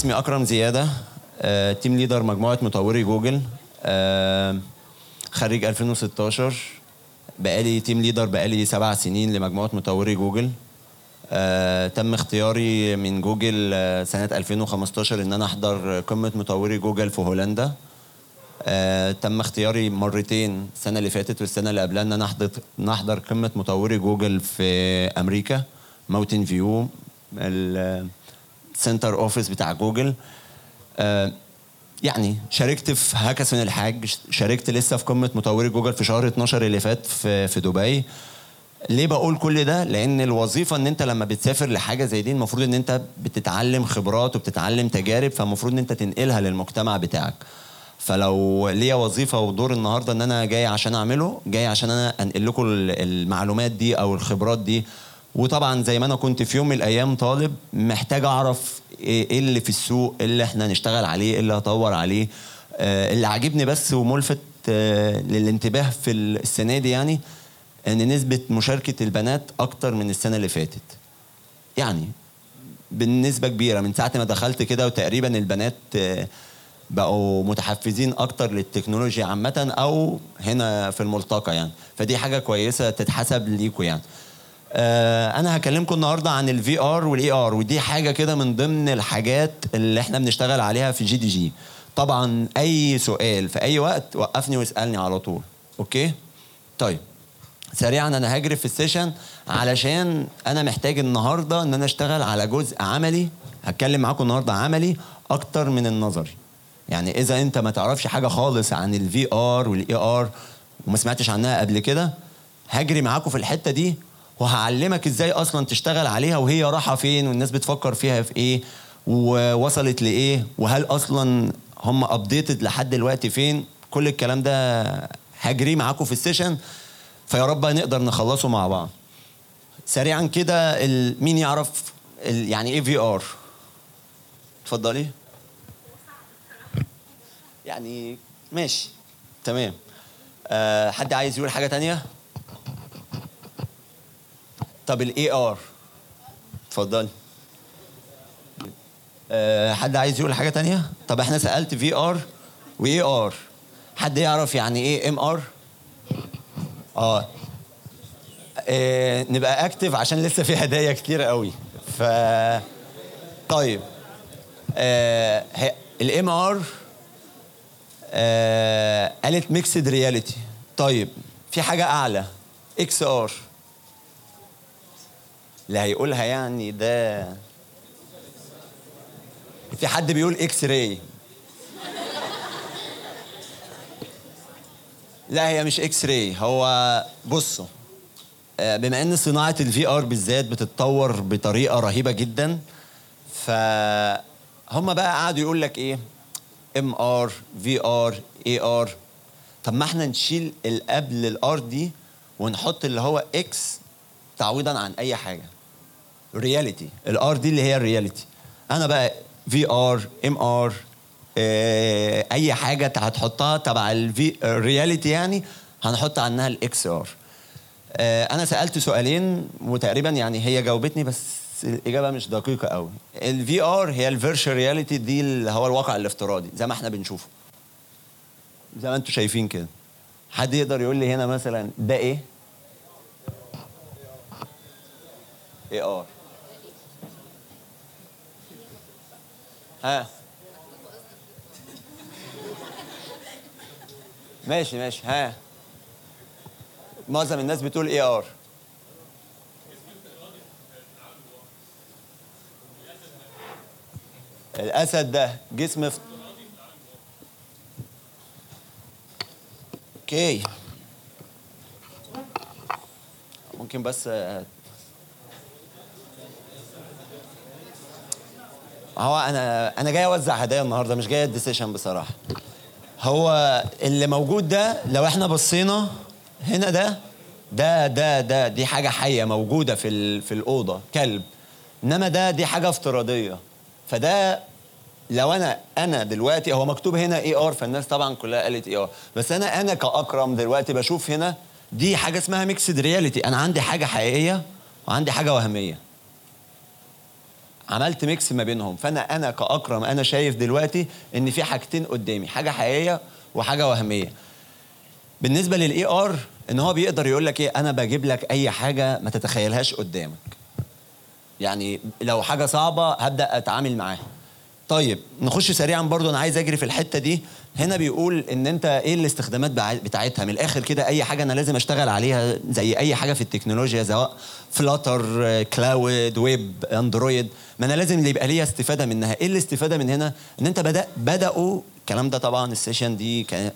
اسمي أكرم زيادة آه، team leader مجموعة مطوري جوجل آه، خريج 2016 بقالي team leader بقالي سبع سنين لمجموعة مطوري جوجل. آه، تم اختياري من جوجل آه، سنة 2015 إن أنا أحضر قمة مطوري جوجل في هولندا. آه، تم اختياري مرتين السنة اللي فاتت والسنة اللي قبلها إن أنا أحضر نحضر قمة مطوري جوجل في أمريكا Mountain View ال center office بتاع جوجل آه، يعني شاركت في هاكاثون الحاج شاركت لسه في قمة مطوري جوجل في شهر 12 اللي فات في في دبي. ليه بقول كل ده؟ لأن الوظيفة إن أنت لما بتسافر لحاجة زي دي المفروض إن أنت بتتعلم خبرات وبتتعلم تجارب فالمفروض إن أنت تنقلها للمجتمع بتاعك. فلو ليا وظيفة ودور النهارده إن أنا جاي عشان أعمله جاي عشان أنا أنقل لكم ال- المعلومات دي أو الخبرات دي وطبعا زي ما أنا كنت في يوم من الأيام طالب محتاج أعرف إيه إيه اللي في السوق إيه اللي إحنا نشتغل عليه إيه اللي هطور عليه. آه، اللي عاجبني بس وملفت آه، للانتباه في السنة دي يعني إن نسبة مشاركة البنات أكتر من السنة اللي فاتت. يعني بنسبة كبيرة من ساعة ما دخلت كده وتقريبا البنات آه، بقوا متحفزين أكتر للتكنولوجيا عامة أو هنا في الملتقى يعني. فدي حاجة كويسة تتحسب ليكوا يعني. أنا هكلمكم النهارده عن ال VR وال AR ودي حاجة كده من ضمن الحاجات اللي إحنا بنشتغل عليها في GDG طبعا أي سؤال في أي وقت وقفني واسألني على طول. okay؟ طيب. سريعا أنا هجري في ال session علشان أنا محتاج النهارده إن أنا أشتغل على جزء عملي. هتكلم معاكم النهارده عملي أكتر من النظري. يعني إذا أنت ما تعرفش حاجة خالص عن ال VR وال AR وما سمعتش عنها قبل كده هجري معاكم في الحتة دي وهعلمك إزاي أصلا تشتغل عليها وهي رايحه فين والناس بتفكر فيها في إيه ووصلت لإيه وهل أصلا هم updated لحد دلوقتي فين. كل الكلام ده هجري معاكم في ال session فيا رب نقدر نخلصه مع بعض. سريعا كده مين يعرف يعني إيه VR اتفضلي. يعني ماشي تمام. أه حد عايز يقول حاجة تانية؟ طب ال AR اتفضلي. أه حد عايز يقول حاجة تانية؟ طب إحنا سألت VR و AR حد يعرف يعني إيه MR آه. آه، نبقى active عشان لسه في هدايا كتير قوي. ف طيب. ال MR قالت mixed reality طيب في حاجة أعلى. XR اللي هيقولها يعني ده في حد بيقول X-ray لا هي مش X-ray هو بصوا آه، بما إن صناعة ال VR بالذات بتتطور بطريقة رهيبة جدا فهم بقى قعدوا يقول لك إيه؟ MR VR AR طب ما إحنا نشيل اللي قبل ال R دي ونحط اللي هو X تعويضا عن أي حاجة. reality ال R دي اللي هي ال reality أنا بقى VR MR أي حاجة هتحطها تبع ال reality يعني هنحط عنها ال XR أنا سألت سؤالين وتقريبا يعني هي جاوبتني بس الإجابة مش دقيقة قوي. ال VR هي ال virtual reality دي اللي هو الواقع الافتراضي زي ما إحنا بنشوفه. زي ما أنتم شايفين كده. حد يقدر يقول لي هنا مثلا ده إيه؟ AR ها. ماشي ماشي ها. معظم الناس بتقول AR الأسد ده جسم في okay ممكن بس هو أنا أنا جاي أوزع هدايا النهارده مش جاي ادي session بصراحة. هو اللي موجود ده لو إحنا بصينا هنا ده ده ده ده دي حاجة حية موجودة في ال- في الأوضة كلب. إنما ده دي حاجة افتراضية. فده لو أنا أنا دلوقتي هو مكتوب هنا AR فالناس طبعا كلها قالت AR بس أنا أنا كأكرم دلوقتي بشوف هنا دي حاجة اسمها mixed reality أنا عندي حاجة حقيقية وعندي حاجة وهمية. عملت mix ما بينهم. فأنا أنا كأكرم أنا شايف دلوقتي إن في حاجتين قدامي حاجة حقيقية وحاجة وهمية. بالنسبة لل AR إن هو بيقدر يقول لك إيه؟ أنا بجيب لك أي حاجة ما تتخيلهاش قدامك. يعني لو حاجة صعبة هبدأ أتعامل معاها. طيب نخش سريعا برضو أنا عايز أجري في الحتة دي. هنا بيقول إن أنت إيه الاستخدامات بتاعتها؟ من الآخر كده أي حاجة أنا لازم أشتغل عليها زي أي حاجة في التكنولوجيا سواء Flutter cloud web Android ما أنا لازم يبقى ليا استفادة منها. إيه الاستفادة من هنا؟ إن أنت بدا بدأوا الكلام ده طبعا ال session دي كان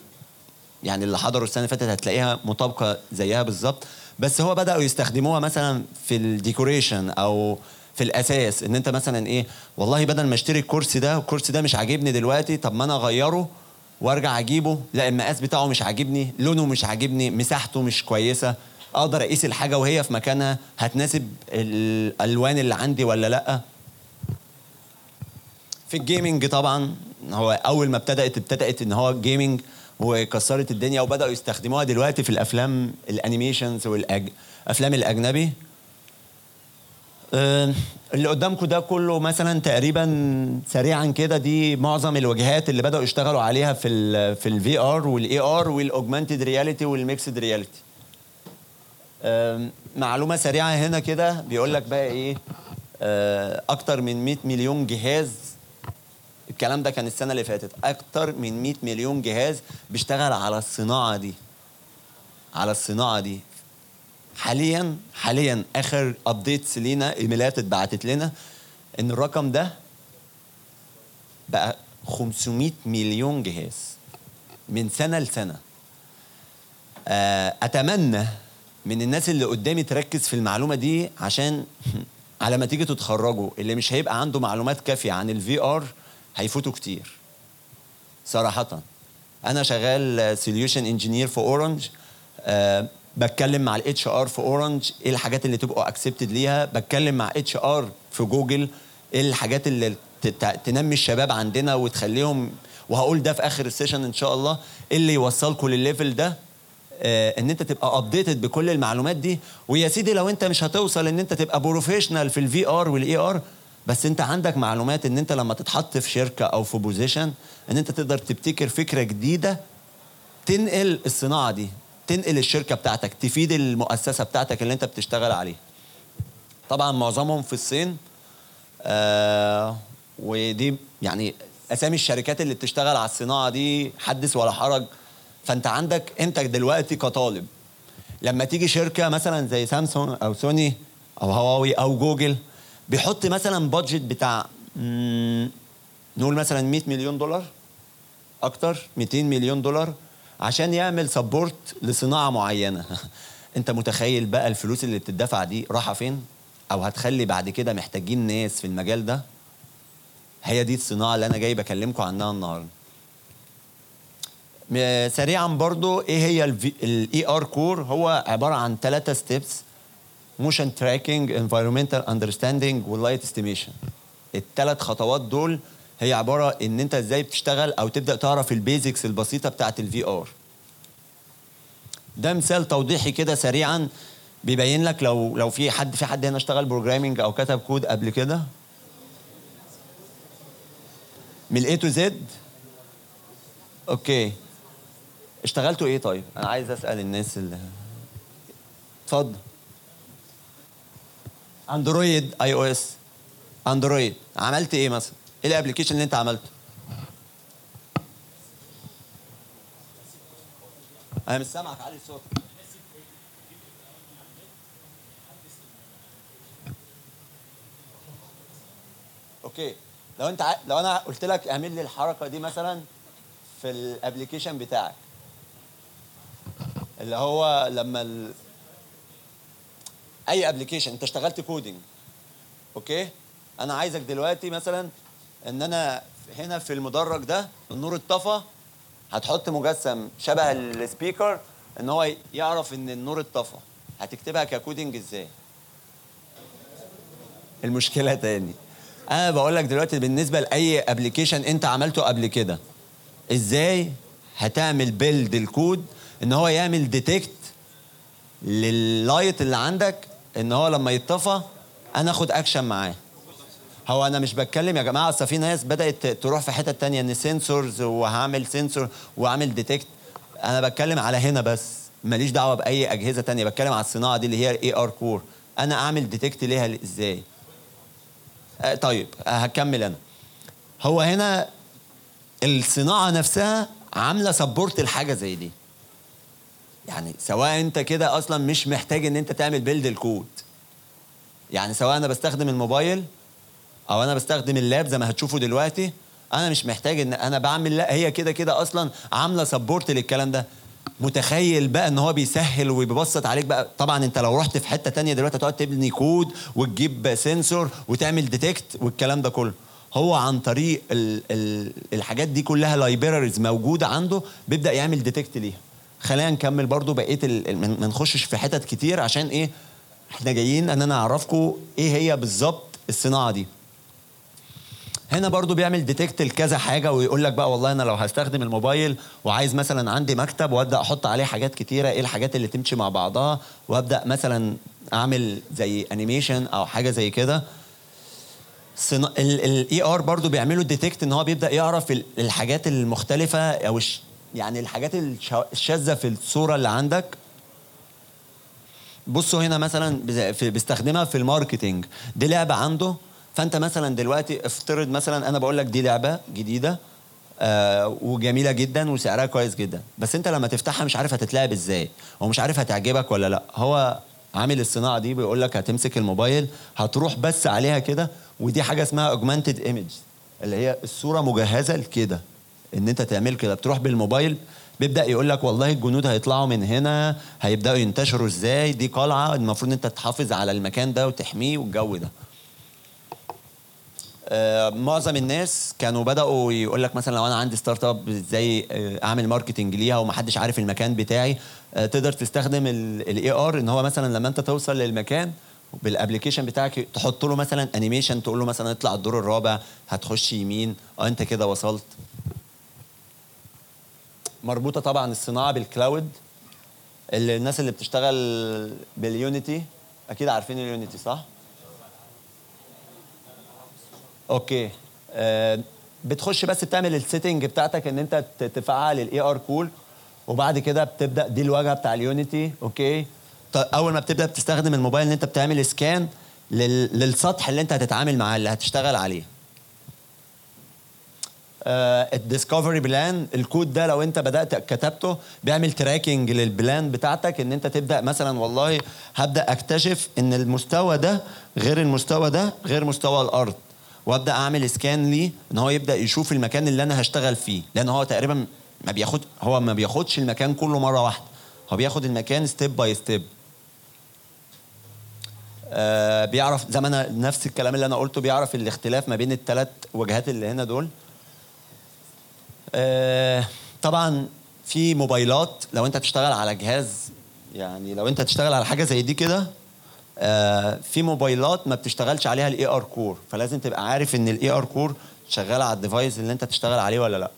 يعني اللي حضروا السنة اللي فاتت هتلاقيها مطابقة زيها بالظبط. بس هو بدأوا يستخدموها مثلا في ال decoration أو في الأساس إن أنت مثلا إيه والله بدل ما أشتري الكرسي ده والكرسي ده مش عاجبني دلوقتي طب ما أنا أغيره وأرجع أجيبه لا المقاس بتاعه مش عاجبني لونه مش عاجبني مساحته مش كويسة أقدر أقيس الحاجة وهي في مكانها هتناسب الألوان اللي عندي ولا لأ؟ في ال gaming طبعا هو أول ما ابتدأت ابتدأت إن هو gaming وكسرت الدنيا وبدأوا يستخدموها دلوقتي في الأفلام ال animations والافلام الأجنبي. اللي قدامكم ده كله مثلا تقريبا سريعا كده دي معظم الوجهات اللي بدأوا يشتغلوا عليها في ال في ال VR وال AR وال augmented reality وال mixed reality معلومة سريعة هنا كده بيقول لك بقى إيه؟ آه، أكتر من 100 مليون جهاز الكلام ده كان السنة اللي فاتت أكتر من 100 مليون جهاز بيشتغل على الصناعة دي. على الصناعة دي. حاليا حاليا آخر ابديتس لينا إيميلات اتبعتت لنا إن الرقم ده بقى 500 مليون جهاز من سنة لسنة. آه، أتمنى من الناس اللي قدامي تركز في المعلومة دي عشان على ما تيجي تتخرجوا اللي مش هيبقى عنده معلومات كافية عن ال VR هيفوتوا كتير. صراحة. أنا شغال solution engineer في Orange بتكلم مع ال HR في Orange إيه الحاجات اللي تبقوا accepted ليها. بتكلم مع HR في جوجل إيه الحاجات اللي تنمي الشباب عندنا وتخليهم وهقول ده في آخر ال session إن شاء الله إيه اللي يوصلكم للل level ده؟ آه، إن أنت تبقى updated بكل المعلومات دي. ويا سيدي لو أنت مش هتوصل إن أنت تبقى professional في ال VR وال AR بس أنت عندك معلومات إن أنت لما تتحط في شركة أو في position إن أنت تقدر تبتكر فكرة جديدة تنقل الصناعة دي. تنقل الشركة بتاعتك تفيد المؤسسة بتاعتك اللي انت بتشتغل عليها. طبعا معظمهم في الصين آه ودي يعني أسامي الشركات اللي بتشتغل على الصناعة دي حدث ولا حرج. فأنت عندك أنت دلوقتي كطالب لما تيجي شركة مثلا زي سامسونج أو سوني أو هواوي أو جوجل بيحط مثلا budget بتاع نقول مثلا 100 مليون دولار أكتر 200 مليون دولار عشان يعمل support لصناعة معينة. انت متخيل بقى الفلوس اللي بتدفع دي رايحه فين؟ أو هتخلي بعد كده محتاجين ناس في المجال ده؟ هي دي الصناعة اللي أنا جاي بكلمكم عنها النهارده. سريعا برضو إيه هي ال AR Core هو عبارة عن ثلاثة steps motion tracking environmental understanding وال light estimation الثلاث خطوات دول هي عبارة إن أنت إزاي بتشتغل أو تبدأ تعرف ال basics البسيطة بتاعت ال VR ده مثال توضيحي كده سريعا بيبين لك لو لو في حد في حد هنا اشتغل programming أو كتب كود قبل كده. من ال A to Z okay. اشتغلتوا إيه طيب؟ أنا عايز أسأل الناس اللي اتفضل. Android iOS Android. عملت إيه مثلا؟ إيه ال application اللي أنت عملته؟ أنا مش سامعك علي الصوت okay. لو أنت ع... لو أنا قلت لك أعمل لي الحركة دي مثلا في ال application بتاعك اللي هو لما ال... أي application أنت اشتغلت coding okay؟ أنا عايزك دلوقتي مثلا ان أنا هنا في المدرج ده النور اتطفى هتحط مجسم شبه ال speaker ان هو يعرف ان النور اتطفى هتكتبها ك coding إزاي. المشكلة تاني. أنا بقول لك دلوقتي بالنسبة لأي application انت عملته قبل كده إزاي هتعمل build ال code ان هو يعمل detect لل light اللي عندك ان هو لما يتطفى أنا اخد اكشن معاه. هو أنا مش بتكلم يا جماعة أصل في ناس بدأت تروح في حتة تانية إن sensors وهعمل sensor وأعمل detect أنا بتكلم على هنا بس ماليش دعوة بأي أجهزة تانية بتكلم على الصناعة دي اللي هي ال AR Core أنا أعمل detect ليها إزاي؟ آه طيب هكمل أنا. هو هنا الصناعة نفسها عاملة support لحاجة زي دي. يعني سواء أنت كده أصلا مش محتاج إن أنت تعمل build ال code. يعني سواء أنا بستخدم الموبايل أو أنا بستخدم ال lap زي ما هتشوفوا دلوقتي أنا مش محتاج إن أنا بعمل لا هي كده كده أصلا عاملة support للكلام ده. متخيل بقى إن هو بيسهل وبيبسط عليك بقى؟ طبعا أنت لو رحت في حتة تانية دلوقتي هتقعد تبني كود وتجيب sensor وتعمل detect والكلام ده كله. هو عن طريق ال ال الحاجات دي كلها libraries موجودة عنده بيبدأ يعمل detect ليها. خلينا نكمل برضو بقية ما نخشش في حتت كتير عشان إيه؟ إحنا جايين إن أنا اعرفكم إيه هي بالظبط الصناعة دي. هنا برضو بيعمل detect لكذا حاجة ويقول لك بقى والله أنا لو هستخدم الموبايل وعايز مثلا عندي مكتب وأبدأ أحط عليه حاجات كتيرة إيه الحاجات اللي تمشي مع بعضها؟ وأبدأ مثلا أعمل زي animation أو حاجة زي كده. ال AR برضو بيعملوا detect إن هو بيبدأ يعرف الحاجات المختلفة أو يعني الحاجات الشاذة في الصورة اللي عندك. بصوا هنا مثلا بيستخدمها في ال marketing. دي لعبة عنده. فانت مثلا دلوقتي افترض مثلا أنا بقول لك دي لعبة جديدة آه وجميلة جدا وسعرها كويس جدا بس انت لما تفتحها مش عارف هتتلعب إزاي ومش عارف هتعجبك ولا لأ. هو عامل الصناعة دي بيقول لك هتمسك الموبايل هتروح بس عليها كده ودي حاجة اسمها augmented image اللي هي الصورة مجهزة لكده إن أنت تعمل كده. بتروح بالموبايل بيبدأ يقول لك والله الجنود هيطلعوا من هنا هيبدأوا ينتشروا إزاي دي قلعة المفروض إن أنت تحافظ على المكان ده وتحميه والجو ده. معظم الناس كانوا بدأوا يقول لك مثلا لو أنا عندي start up إزاي أعمل marketing ليها ومحدش عارف المكان بتاعي آه تقدر تستخدم ال AR إن هو مثلا لما أنت توصل للمكان بال application بتاعك تحط له مثلا animation تقول له مثلا اطلع الدور الرابع هتخش يمين آه أنت كده وصلت. مربوطة طبعا الصناعة بال cloud اللي الناس اللي بتشتغل بال Unity أكيد عارفين ال Unity صح؟ okay. آه بتخش بس بتعمل ال setting بتاعتك ان انت تفعل ال ARCore وبعد كده بتبدأ دي الواجهة بتاع ال Unity okay. أول ما بتبدأ بتستخدم الموبايل ان انت بتعمل scan للسطح اللي انت هتتعامل معاه اللي هتشتغل عليه. ال discovery plane الكود ده لو انت بدأت كتبته بيعمل tracking لل plane بتاعتك ان انت تبدأ مثلا والله هبدأ اكتشف إن المستوى ده غير المستوى ده غير مستوى الأرض. وابدأ أعمل scan ليه إن هو يبدأ يشوف المكان اللي أنا هشتغل فيه. لأن هو تقريبا ما بياخد هو ما بياخدش المكان كله مرة واحدة. هو بياخد المكان step by step بيعرف زي ما أنا نفس الكلام اللي أنا قلته بيعرف الاختلاف ما بين الثلاث وجهات اللي هنا دول. آه طبعا في موبايلات لو أنت تشتغل على جهاز يعني لو أنت تشتغل على حاجة زي دي كده في موبايلات ما بتشتغلش عليها ال ARCore فلازم تبقى عارف إن ال ARCore شغال على ال device اللي أنت تشتغل عليه ولا لأ.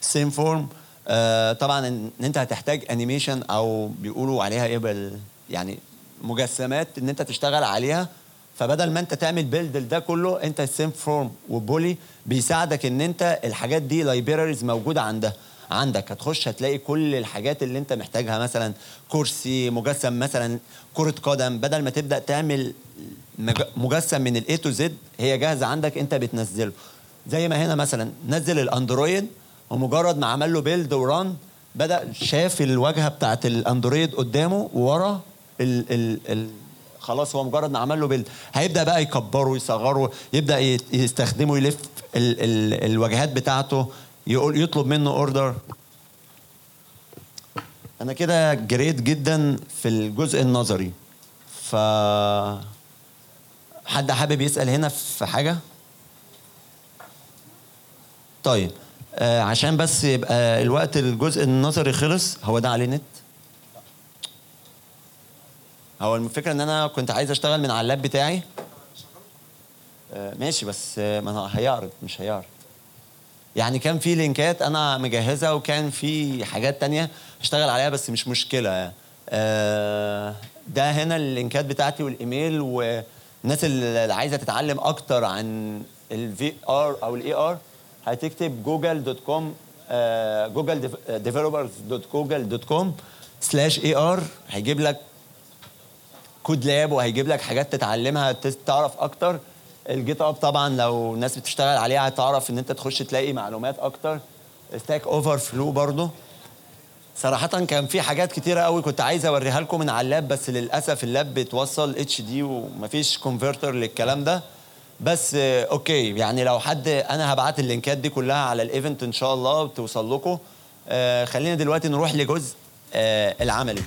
Sceneform آه طبعا إن أنت هتحتاج animation أو بيقولوا عليها إيه يعني مجسمات إن أنت تشتغل عليها. فبدل ما أنت تعمل build ده كله أنت ال Sceneform و Poly بيساعدك إن أنت الحاجات دي libraries موجودة عندها. عندك. هتخش هتلاقي كل الحاجات اللي انت محتاجها مثلا كرسي مجسم مثلا كرة قدم. بدل ما تبدأ تعمل مجسم من ال A to Z هي جاهزة عندك انت بتنزله. زي ما هنا مثلا نزل ال Android ومجرد ما عمل له build و run بدأ شاف الواجهة بتاعت ال Android قدامه ورا ال ال ال خلاص هو مجرد ما عمل له build هيبدأ بقى يكبره ويصغره يبدأ يستخدمه يلف ال ال الواجهات بتاعته. يقول يطلب منه order أنا كده جريت جدا في الجزء النظري. ف حد حابب يسأل هنا في حاجة؟ طيب آه عشان بس يبقى الوقت الجزء النظري خلص هو ده عليه نت؟ هو الفكرة إن أنا كنت عايز أشتغل من على اللاب بتاعي؟ آه ماشي بس آه ما هيعرض مش هيعرض. يعني كان في لينكات أنا مجهزها وكان في حاجات تانية اشتغل عليها بس مش مشكلة آه ده هنا اللينكات بتاعتي والإيميل الناس اللي عايزة تتعلم أكتر عن ال VR أو ال AR هتكتب Google dot com Google developers dot Google dot com slash AR هيجيب لك code lab وهيجيب لك حاجات تتعلمها تعرف أكتر. ال GitHub طبعا لو الناس بتشتغل عليها هتعرف إن أنت تخش تلاقي معلومات أكتر. Stack Overflow برضه. صراحة كان في حاجات كتيرة قوي كنت عايز أوريها لكم من على ال lap بس للأسف ال lap بيتوصل HD ومفيش converter للكلام ده. بس okay يعني لو حد أنا هبعت اللينكات دي كلها على ال event إن شاء الله وتوصل لكم. آه، خلينا دلوقتي نروح لجزء آه، العملي.